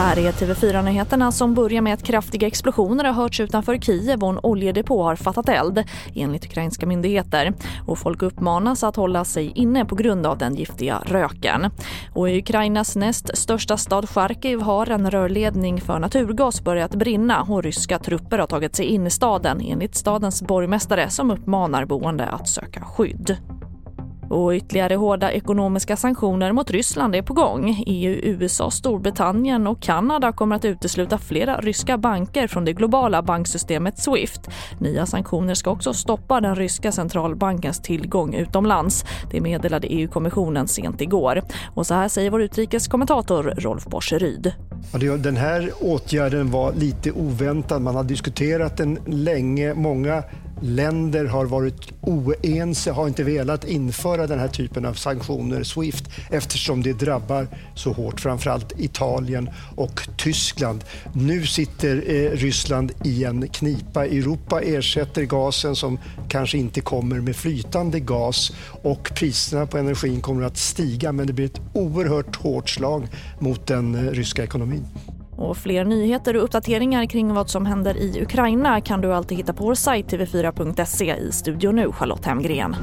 Här är TV4-nyheterna som börjar med att kraftiga explosioner har hörts utanför Kiev och en oljedepå har fattat eld, enligt ukrainska myndigheter. Och folk uppmanas att hålla sig inne på grund av den giftiga röken. Och i Ukrainas näst största stad Charkiv har en rörledning för naturgas börjat brinna och ryska trupper har tagit sig in i staden enligt stadens borgmästare som uppmanar boende att söka skydd. Och ytterligare hårda ekonomiska sanktioner mot Ryssland är på gång. EU, USA, Storbritannien och Kanada kommer att utesluta flera ryska banker från det globala banksystemet Swift. Nya sanktioner ska också stoppa den ryska centralbankens tillgång utomlands. Det meddelade EU-kommissionen sent igår. Och så här säger vår utrikeskommentator Rolf Borseryd. Den här åtgärden var lite oväntad. Man har diskuterat den länge. Många länder har varit oense, har inte velat införa den här typen av sanktioner, Swift, eftersom det drabbar så hårt, framförallt Italien och Tyskland. Nu sitter eh, Ryssland i en knipa. Europa ersätter gasen som kanske inte kommer med flytande gas och priserna på energin kommer att stiga men det blir ett oerhört hårt slag mot den eh, ryska ekonomin. Och fler nyheter och uppdateringar kring vad som händer i Ukraina kan du alltid hitta på vår sajt tv4.se i studion nu, Charlotte Hemgren.